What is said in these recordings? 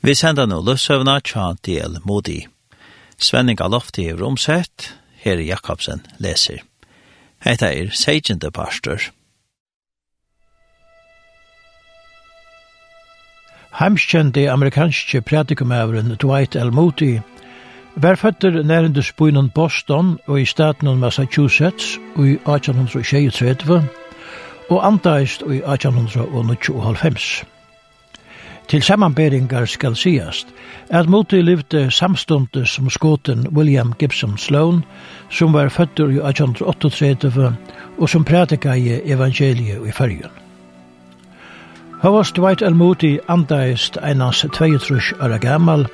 Vi sender nå løsøvna tja del modi. Svenning av lofti er romsett, her Jakobsen leser. Hetta er seitjende pastor. Heimskjende amerikanske pratikumævren Dwight L. Moody var føtter nærendus byen Boston og i staten Massachusetts og i 1836 og antaist og i 1895. Til samanberingar skal sigast at Moti livde samstundes som skåten William Gibson Sloan, som var fødder i 1838 og som prædika i evangeliet i fyrjun. Havast Dwight L. Moody andaist einans 22 år gammal,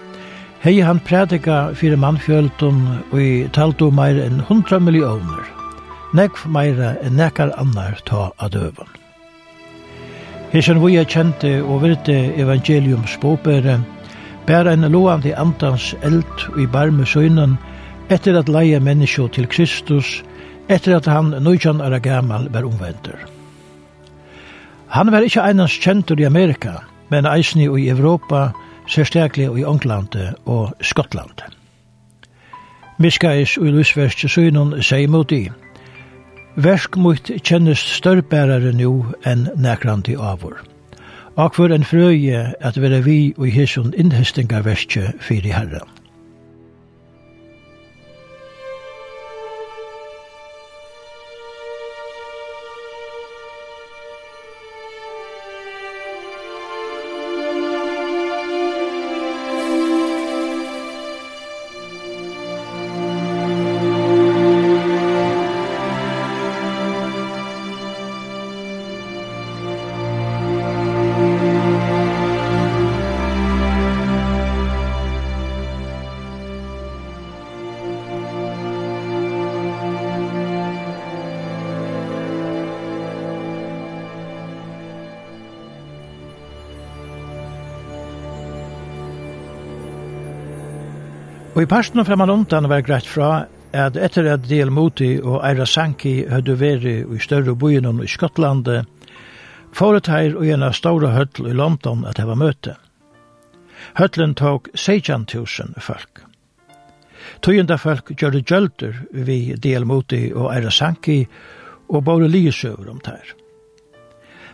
hei han prædika fyrir mannfjöldun og i taltu meir enn 100 millioner, nekv meira enn nekar annar ta av døven. Hesen vi er kjente og virte evangelium båbere, bæra en loande andans eld i barme søgnen, etter at leie menneskje til Kristus, etter at han nøytjan er gammal var omvender. Han var ikkje einans kjentur i Amerika, men eisni i Europa, særstaklig i England og Skottland. Miskais og Lusverst søgnen sier mot i, Versk mot kjennes størrbærare nu enn nekrandi avur. Akvar en frøye at vera vi og hesson innhestinga verskje fyrir herren. Og i parsten og fremman undan var greit fra at etter at Del Moti og Eira Sanki høyde veri i større byen i Skottland, foret her og en av store høtl i London at heva møte. Høtlen tok 16.000 folk. Tøyenda folk gjør det gjølter vi Del Moti og Eira Sanki og bare liesøver om det her.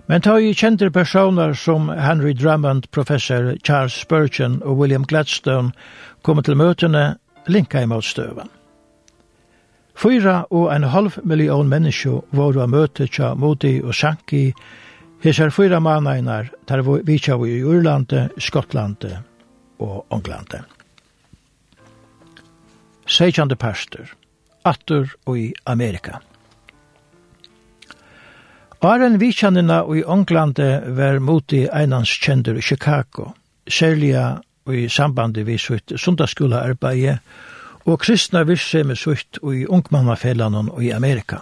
Men ta i kjente personer som Henry Drummond, professor Charles Spurgeon og William Gladstone kom til møtene linka i motstøven. Fyra og en halv million mennesker var av møte tja Modi og Sanki, hesar fyra managnar tar vi tja i Urlande, Skottlande og Onglande. Seikjande pastor, Atur og i Amerika. Aren vikjanina i Onglande var moti einans kjendur i Chicago, særliga i sambandi vi sutt sundagsskolearbeie og kristna virse med sutt i ungmannafellanon i Amerika.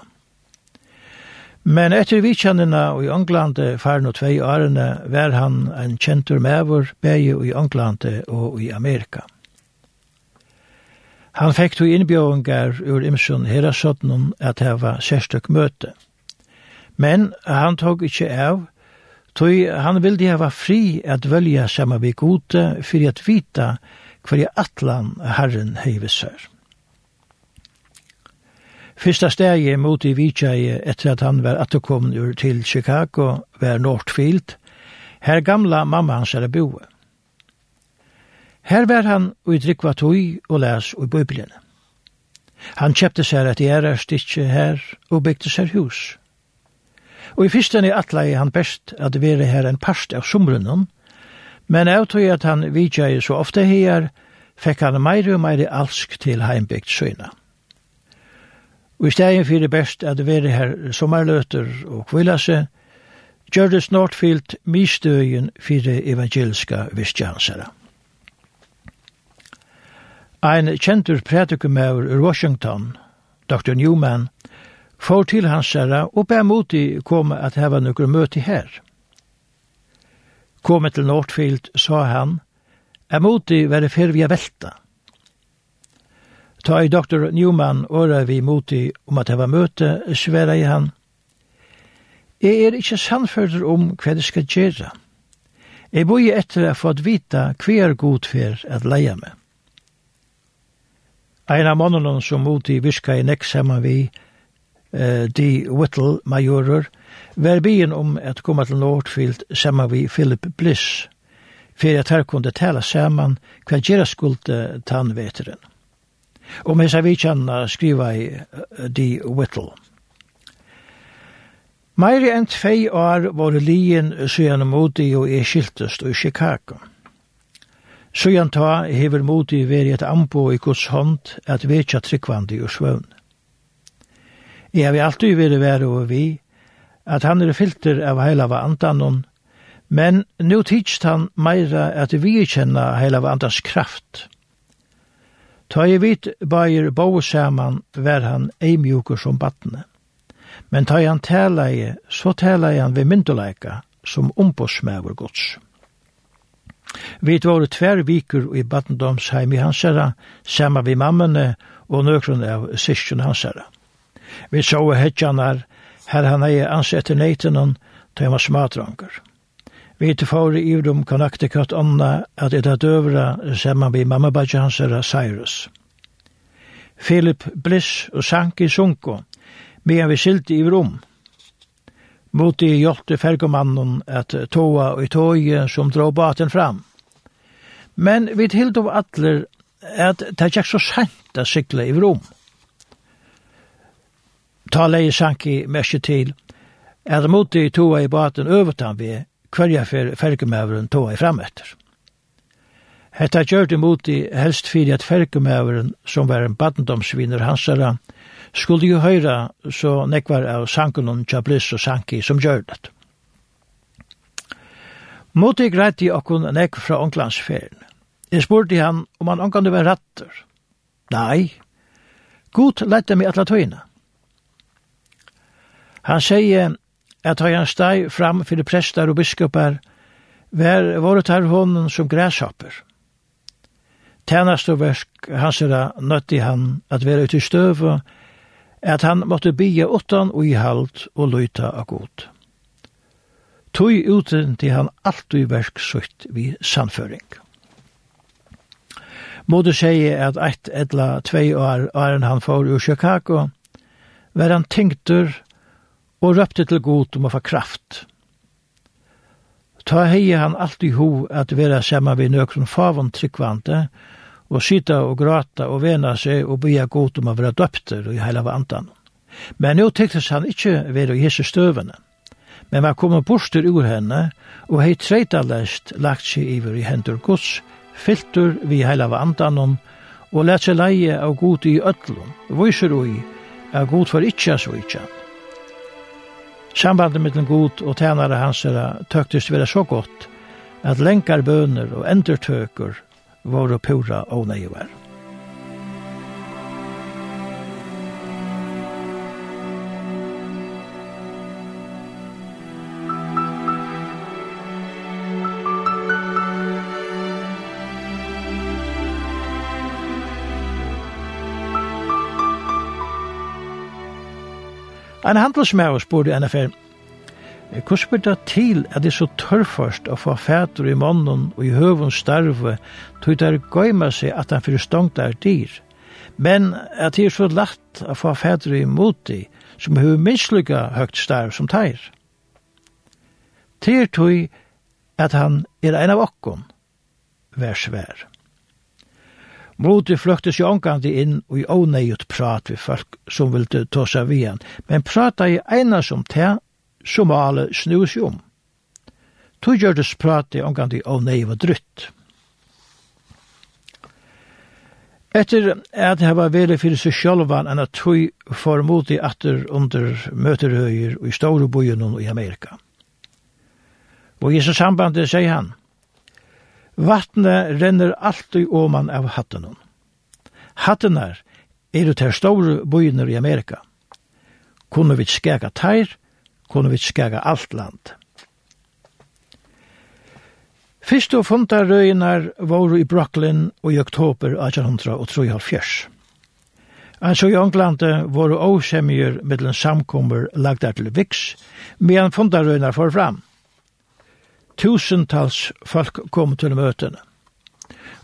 Men etter vikjanina i Ånglande faren og tvei årene var han en kjentur mevor begge i Ånglande og i Amerika. Han fekk to innbjøringar ur Imsun herasotnum at heva sérstök møte – Men han tog ikkje av, tog han vildi hava fri at velja sama vi gode fyrir at vita hver i atlan herren heivisar. Fyrsta stegi mot i Vijay etter at han var atterkommen ur til Chicago var Northfield, her gamla mamma hans er boe. Her var han og i drikva tog og les og i bøyblene. Han kjepte seg æra stitche her og bygde seg hus – Og i fyrsten er atlei han best at vere her en parst av somrunnen, men av tog at han vidtjei så ofte her, fekk han meir og meir alsk til heimbygd søyna. Og i stegin fyrir best at vere her sommerløter og kvila gjør det Northfield mistøyen fyrir evangeliska vistjansara. Ein kjentur prædikumæver ur Washington, Dr. Newman, for til hans herre og ber mot i komme at heva nokre møte her. Komme til Nordfield, sa han, er mot i være fer vi er velta. Ta i doktor Newman åra vi mot i om at heva møte, sværa i han. Jeg er ikkje sannfører om hva det skal gjøre. Jeg bor etter å få vita hva er god for at leie meg. Ein av mannen som mot i virka i nekk saman vi, eh, de Whittle-majorer, var byen om at komme til Nordfield sammen vi Philip Bliss, for at her kunne tale sammen hva gjøre skulde tannveteren. Om hessa vi kjenner skriva i de Whittle. Meiri enn tvei år var lien søgjane modi og er skiltest i Chicago. Søgjane ta hever modi veri et ambo i Guds hånd at vetja tryggvandi og svøvn. Jeg har alltid vært være og vi, at han er filter av heila av andanon, men nu tidst han meira at vi kjenna heila av andans kraft. Ta i vit bair bo saman vær han eimjukur som battne. Men ta i han tala i, så tala i han ved myndoleika som ombosmæver gods. Vi var tver vikur i battendomsheim i hansara, sama vi mammene og nøkron av syskjene hansara. Vi så hedjanar, her han ei ansett i neitenen, da han var smadranger. Vi tilfår i Ivrum katt ånda at etta døvra semman vi mamma bajansera Cyrus. Philip Bliss og sank i sunko, medan vi silt i Ivrum. Moti hjelte fergomannen at toa og i toje som dro baten fram. Men vi av atler at det er ikke så sent å sykle i Rom. Ta leie sanki mersi til, er mot i toa i baten övertan vi, kvarja fer fergumæveren toa i frametter. Hetta gjørte mot i helst fyrir at fergumæveren, som var en badendomsvinner hansara, skulle jo høyra så nekvar av sankunnen Jablis og Sanki som gjør det. Moti greit i okkun nekk fra onklandsferien. Jeg spurte han om han onkande var rattur. Nei. God lette meg atla tøyna. Han sier at han steg fram fyrir prestar og biskopar, var våret tar honen som græshopper. Tænast og versk hans er nøtti han at være ute i støve, at han måtte bygge åttan og i halt og løyta av god. Tøy uten til han alltid versk sutt vi sannføring. Mode sier at eit etla tvei år, åren han får ur Chicago, var han tyngtur og røpte til god om å få kraft. Ta hei han alltid ho at vera saman vi nøkron favon tryggvante, og sita og grata og vena seg og bya god om å vera døpter i heila vantan. Men nå tyktes han ikkje vera i hese støvene, men var kommet borster ur henne, og hei treita lest lagt seg iver i hendur gods, filtur vi heila vantan og let seg leie av god i ötlun, viser ui, av god for ikkja så ikkja. Sambandet mellom god og tænare hans er tøktist være så godt at lenkar bøner og endertøker var pura og nøyver. En handelsmæver spurte en affær, Hvordan spør det til at det er så tørrførst å få fæter i månen og i høvens starve, tog det gøyma seg at han fyrir stångt er dyr? Men at det er så lagt å få fæter i moti, som har mislykka høgt starv som teir. Teir tog at han er en av okkon, vær svær. Moti fløktes jo omgandi inn og i åneiut prat vi folk som ville ta seg vian, men prata i eina som te, som alle snus jo om. Tu gjørtes prat i omgandi ånei var drutt. Etter at jeg var veldig fyrir seg sjálvan enn at tui for modi atter under møterhøyer og i store bojen i Amerika. Og i så sambandet, sier han, Vattnet renner alltid åman av hatten. Hatten er det her store bøyner i Amerika. Kunne vi skjega teir, kunne vi skæga alt land. Fyrst og funda røynar var i Brooklyn og i oktober 1873. Altså i Ånglande var åsemjer mittlen samkommer lagdar til Vix, medan funda røynar for fram tusentals folk kom til møtene.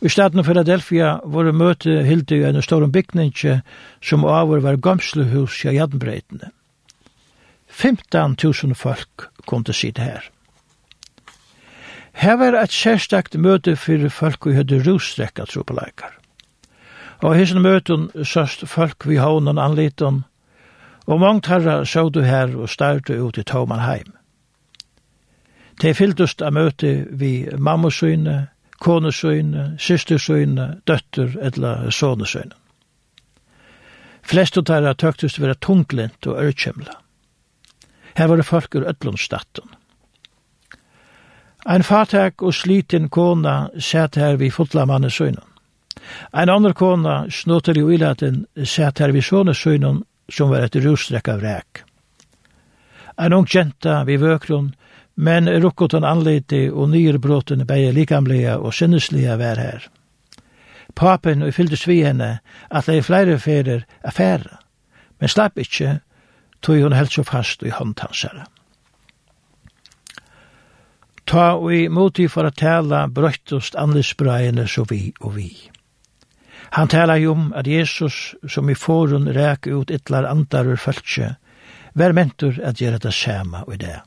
I staden Philadelphia var møte hilde i en stor bygning som over var gamslehus i Jadnbreitene. 15.000 folk kom til sitte her. Her var et særstakt møte for folk vi hadde rostrekka tropeleikar. Og hessen møten søst folk vi havnen anliten, og mange herra så du her og starte ut i Tomanheim. Det fylltust av møte vi mammasøyne, konesøyne, systersøyne, døtter eller sonesøyne. Flest av dere tøktust være tunglint og ørkjemla. Her var det folk ur ødlundstatten. Ein fatak og sliten kona sæt her vi fotlamanne søynen. Ein andre kona snotter i uilaten sæt her vi såne søynen som var et russtrekk av ræk. Ein ung jenta vi vøkron men rukkotan anliti og nyer bråten beie likamlega og sinnesliga vær her. Papen og fylltes vi henne at det er flere ferer affæra, men slapp ikkje, tog hun helt så fast i håndtansere. Ta og i moti for å tala brøttust andelsbraiene så vi og vi. Han talar jo om at Jesus, som i forun rek ut ytlar andar ur fölkje, vær mentur at gjøre det samme og i det.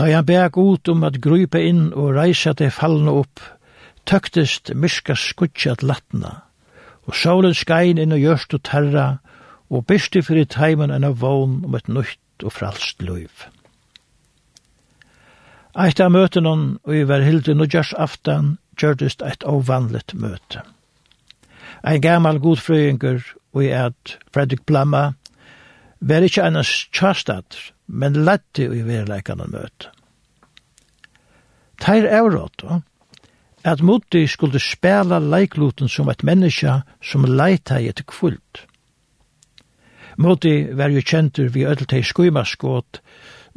Ta jeg bæg ut om at grupe inn og reise til fallene opp, tøktest myska skutjat latna, og solen skein inn og gjørst og terra, og byrste fyrir teimen enn av vogn om et nytt og fralst løyv. Eit av møtenon, og i var hildi nudjars aftan, gjørdist eit ovanligt møte. Ein gammal godfrøyngur, og i at Fredrik Blamma, var ikkje annars tjastater, men lette i verleikene møte. Teir avråd, at Mutti skulle spela leikluten som et menneske som leita i etter kvult. Mutti var jo kjentur vi ødeltei skuimaskåt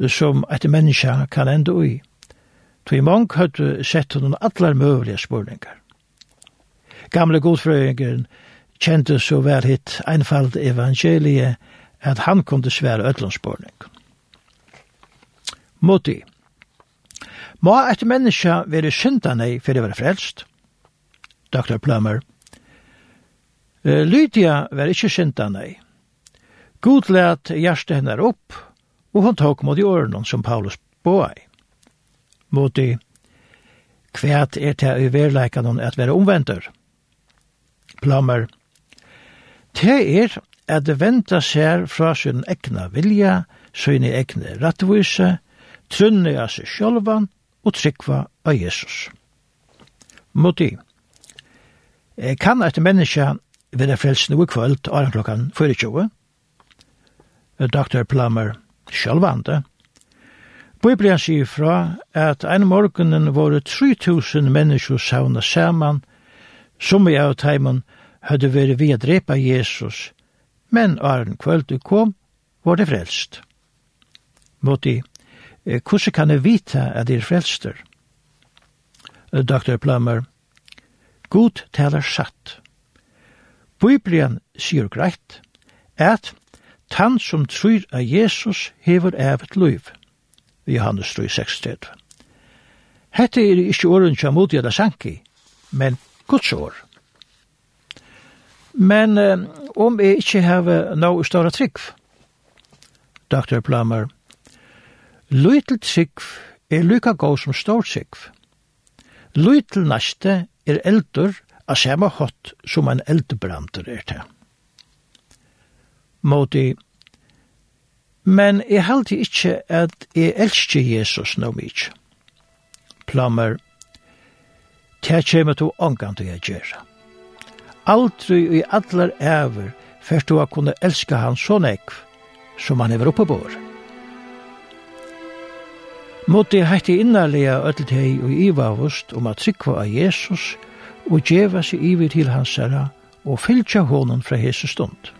som et menneske kan enda ui. Tui mong hadde sett hun allar møvelige spurningar. Gamle godfrøyingen kjente så vel hitt einfald evangelie at han kom til svære ødlandspurningar moti. Må et menneske være syndanei for å være frelst? Dr. Plummer. Lydia var ikke syndanei. God let hjertet henne opp, og hun tok mot i årene som Paulus boi. Moti, Kvæt er til i verleikene at være omventer. Plummer. Det er at venta seg fra sin egna vilja, sin egne rattvise, trunne av seg sjølvan og trykva av Jesus. Moti, kan et menneske være frelst noe kvöld av klokkan 24? Dr. Plummer sjølvande, Bibelen sier fra at en morgenen var 3000 mennesker savna saman, som i av teimen hadde vært ved drepa Jesus, men Arne kvöld kom, var det frelst. Moti, Hvordan kan jeg vite at det er frelster? Dr. Plummer, God taler satt. Bibelen sier greit at han som tror at Jesus hever evet liv. Johannes 3, 6-3. Hette er ikke åren som mot da sanki, men Guds år. Men um, om jeg ikke har noe større trygg, Dr. Plummer, Lytel sikv er lykka gåv som stor sikv. Lytel næste er eldur a samme hot som en eldbrandur er til. Måti, men jeg halde ikkje at jeg elsker Jesus no mykje. Plammer, det kommer du ångan til å gjøre. Aldri i allar æver først du har kunne elska han så nekv som han er oppe på året. Måtte jeg hette innarlega öll teg og ivavust om at trykva av Jesus og djeva seg ivi til hans herra og fylgja honom fra hese stund.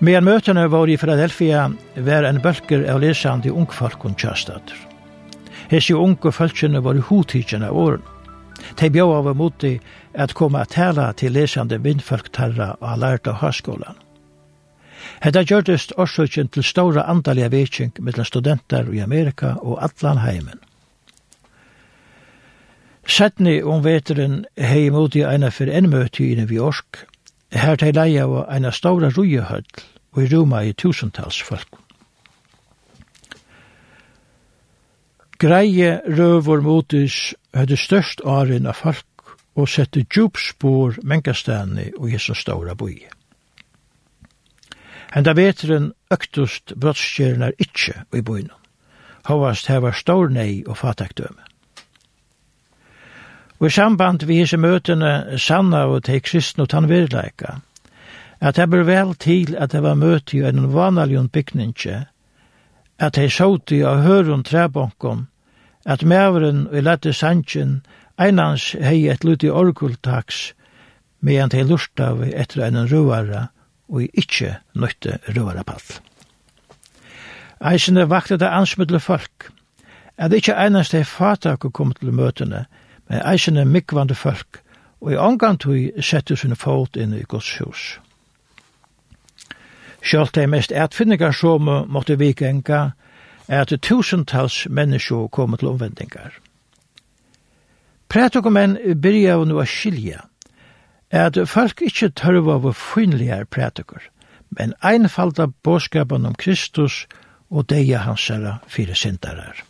Medan møtene var i Philadelphia var en bølger av lesande ungfolkun kjøstater. Hessi unge følgene var i hodtidgjene av åren. De bjør av moti at komme og tale til lesende vindfolktarra og lærte av høyskolen. Hetta gjørtist årsøkjen til ståra andalige vekking mellom studenter i Amerika og Atlanheimen. Settni om veteren hei moti eina fyrir enn møti i New York Her til leia var eina store rujehøll og i Roma i tusentals folk. Greie røvor motis høyde størst åren av folk og sette djup spår mengastane og i så store boi. Henda veteren øktust brottskjernar ikkje i boina. Hovast heva stor nei og fatakdøme. Og i samband vi hese møtene sanna og teg kristne og tannvirleika, at det ber vel til at det var møte i en vanaljon bygningse, at det såte i av høren træbankom, at mæveren og lette sannsjen einans hei et luti orkultaks, medan det lurta vi etter en ruara og ikkje nøytte ruarapall. Eisene vakte det ansmidle folk, at ikkje einans det fatak kom til møtene, men eisene mikvande folk, og i angantui setter sinne fot inn i Guds hus. Sjalt de mest ætfinningar som måtte vikenga, er at tusentals mennesker kom til omvendingar. Prætokumenn byrja av nu skilja, er at folk ikkje tørva av finligar prætokur, men einfalda båskapen om Kristus og deia hans herra fire sindarar.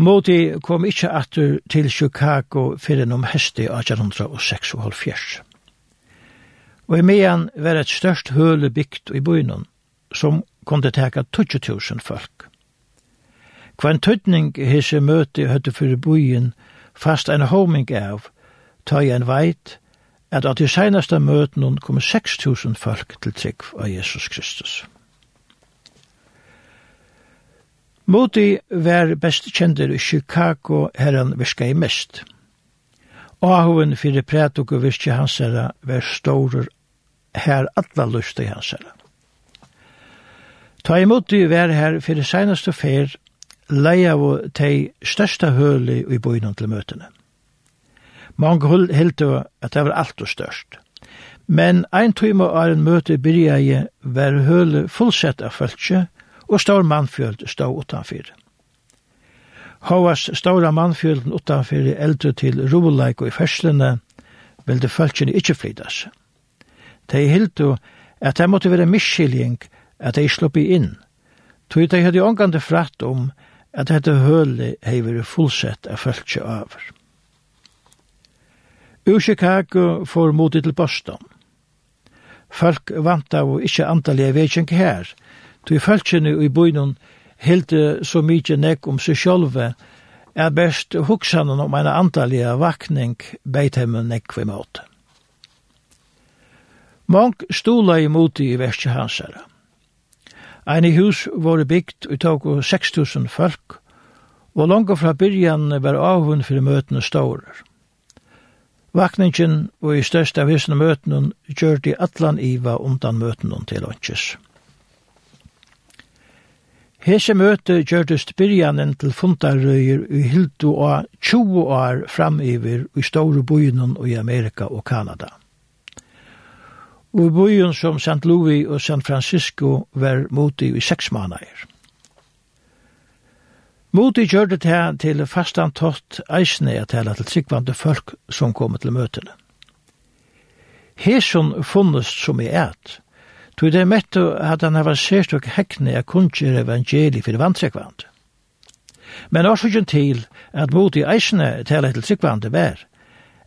Moti kom ikkje atur til Chicago fyrir om hesti 1876. Og i mean var et størst høle bygd i byen, som kunde teka 20.000 folk. Kvann tøtning hese møte høtte fyrir byen fast en homing av, ta i en veit, at at de senaste møtene kom 6.000 folk til trygg av Jesus Kristus. Moti var best kjendur i Chicago her han virka i mest. Ahoen fyrir prætuk og virka hans herra var stårer her alla i hans herra. Ta i Moti var her fyrir seinaste fer leia av tei størsta høli i boinan til møtene. Mange hildu at det var alt og størst. Men ein tøyma av en møte byrja i var høli fullsett av fölkje, og stor mannfjöld stå utanfyr. Hovas stora mannfjölden utanfyr eldre til roleik og i ferslene vilde fölkene ikkje flytas. De hildu at det måtte være miskilling at de sluppi inn, tog de hadde ångande fratt om at dette høle hei vært fullsett av fölkje over. Ur Chicago får modet til Boston. Folk vant av og ikkje antallige vekjeng her, Tu fölkjene i bøynun hilde så mykje nekk om seg sjolve, er best huksanen om en antallige vakning beit beitemmen nekk vi måte. Mång stola i moti i verste hansara. Ein i hus våre bygd i tog 6000 folk, og langt fra byrjan var avhund fyrir møtene stårer. Vakningen og i største av hysene møtene gjør de atlan iva undan møtene til åndsjes. Hese møte gjørtest byrjanen til fundarrøyer i hildu og 20 år framiver i store byen i Amerika og Kanada. Og i byen som St. Louis og San Francisco var moti i seks måneder. Moti gjør det her til fastantott eisne at tala til sikvande folk som kom til møtene. Hesson funnest som i eit, Tog det mett at han var sérst og hekne av kunnskjer evangeli fyrir vantrekvand. Men årsøkjen til at mot i eisne tala til tryggvande var,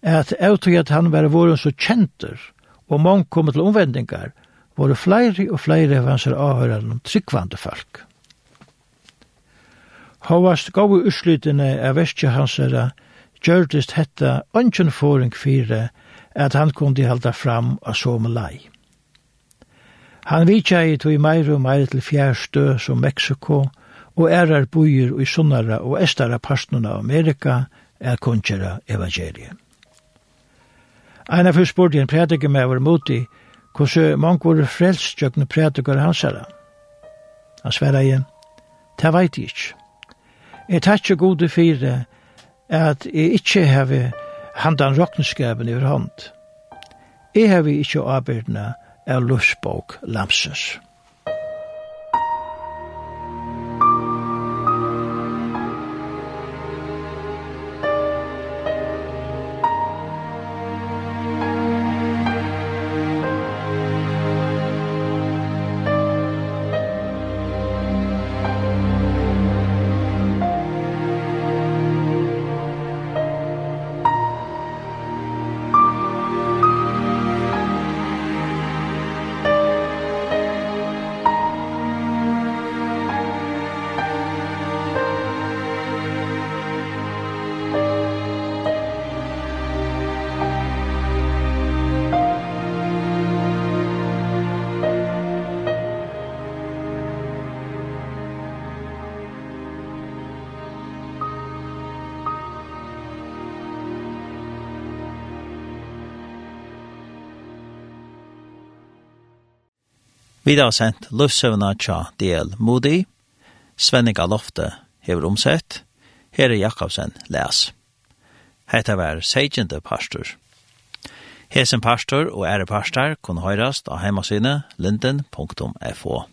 at avtog at han var våren så kjenter, og mange kom til omvendingar, våre flere og flere av hans avhører om tryggvande folk. Håvast gau urslytene av verskje hansere gjørdist hetta ønsken foring fire at han kunne halda fram av som lei. Han vitja i tog meir og meir til fjærstø som Meksiko, og ærar bujer i sunnara og estara parstnuna av Amerika er kunnkjera evangeliet. Eina fyrst spurte en prædike med var moti, hvordan mange var frelst jøkne prædikar hans herra. Han sverra igjen, ta veit jeg ikke. Jeg takkje gode fire at jeg ikke heve handan rokkenskapen i hand. Jeg heve ikke arbeidna av løsbog Lamses. Vi har sendt løvsøvna tja DL Moody, Svenning Lofte hever omsett, Herre Jakobsen les. Hetta var seikjende pastor. Hesen pastor og ære pastor kun høyrast av heimasine linden.fo.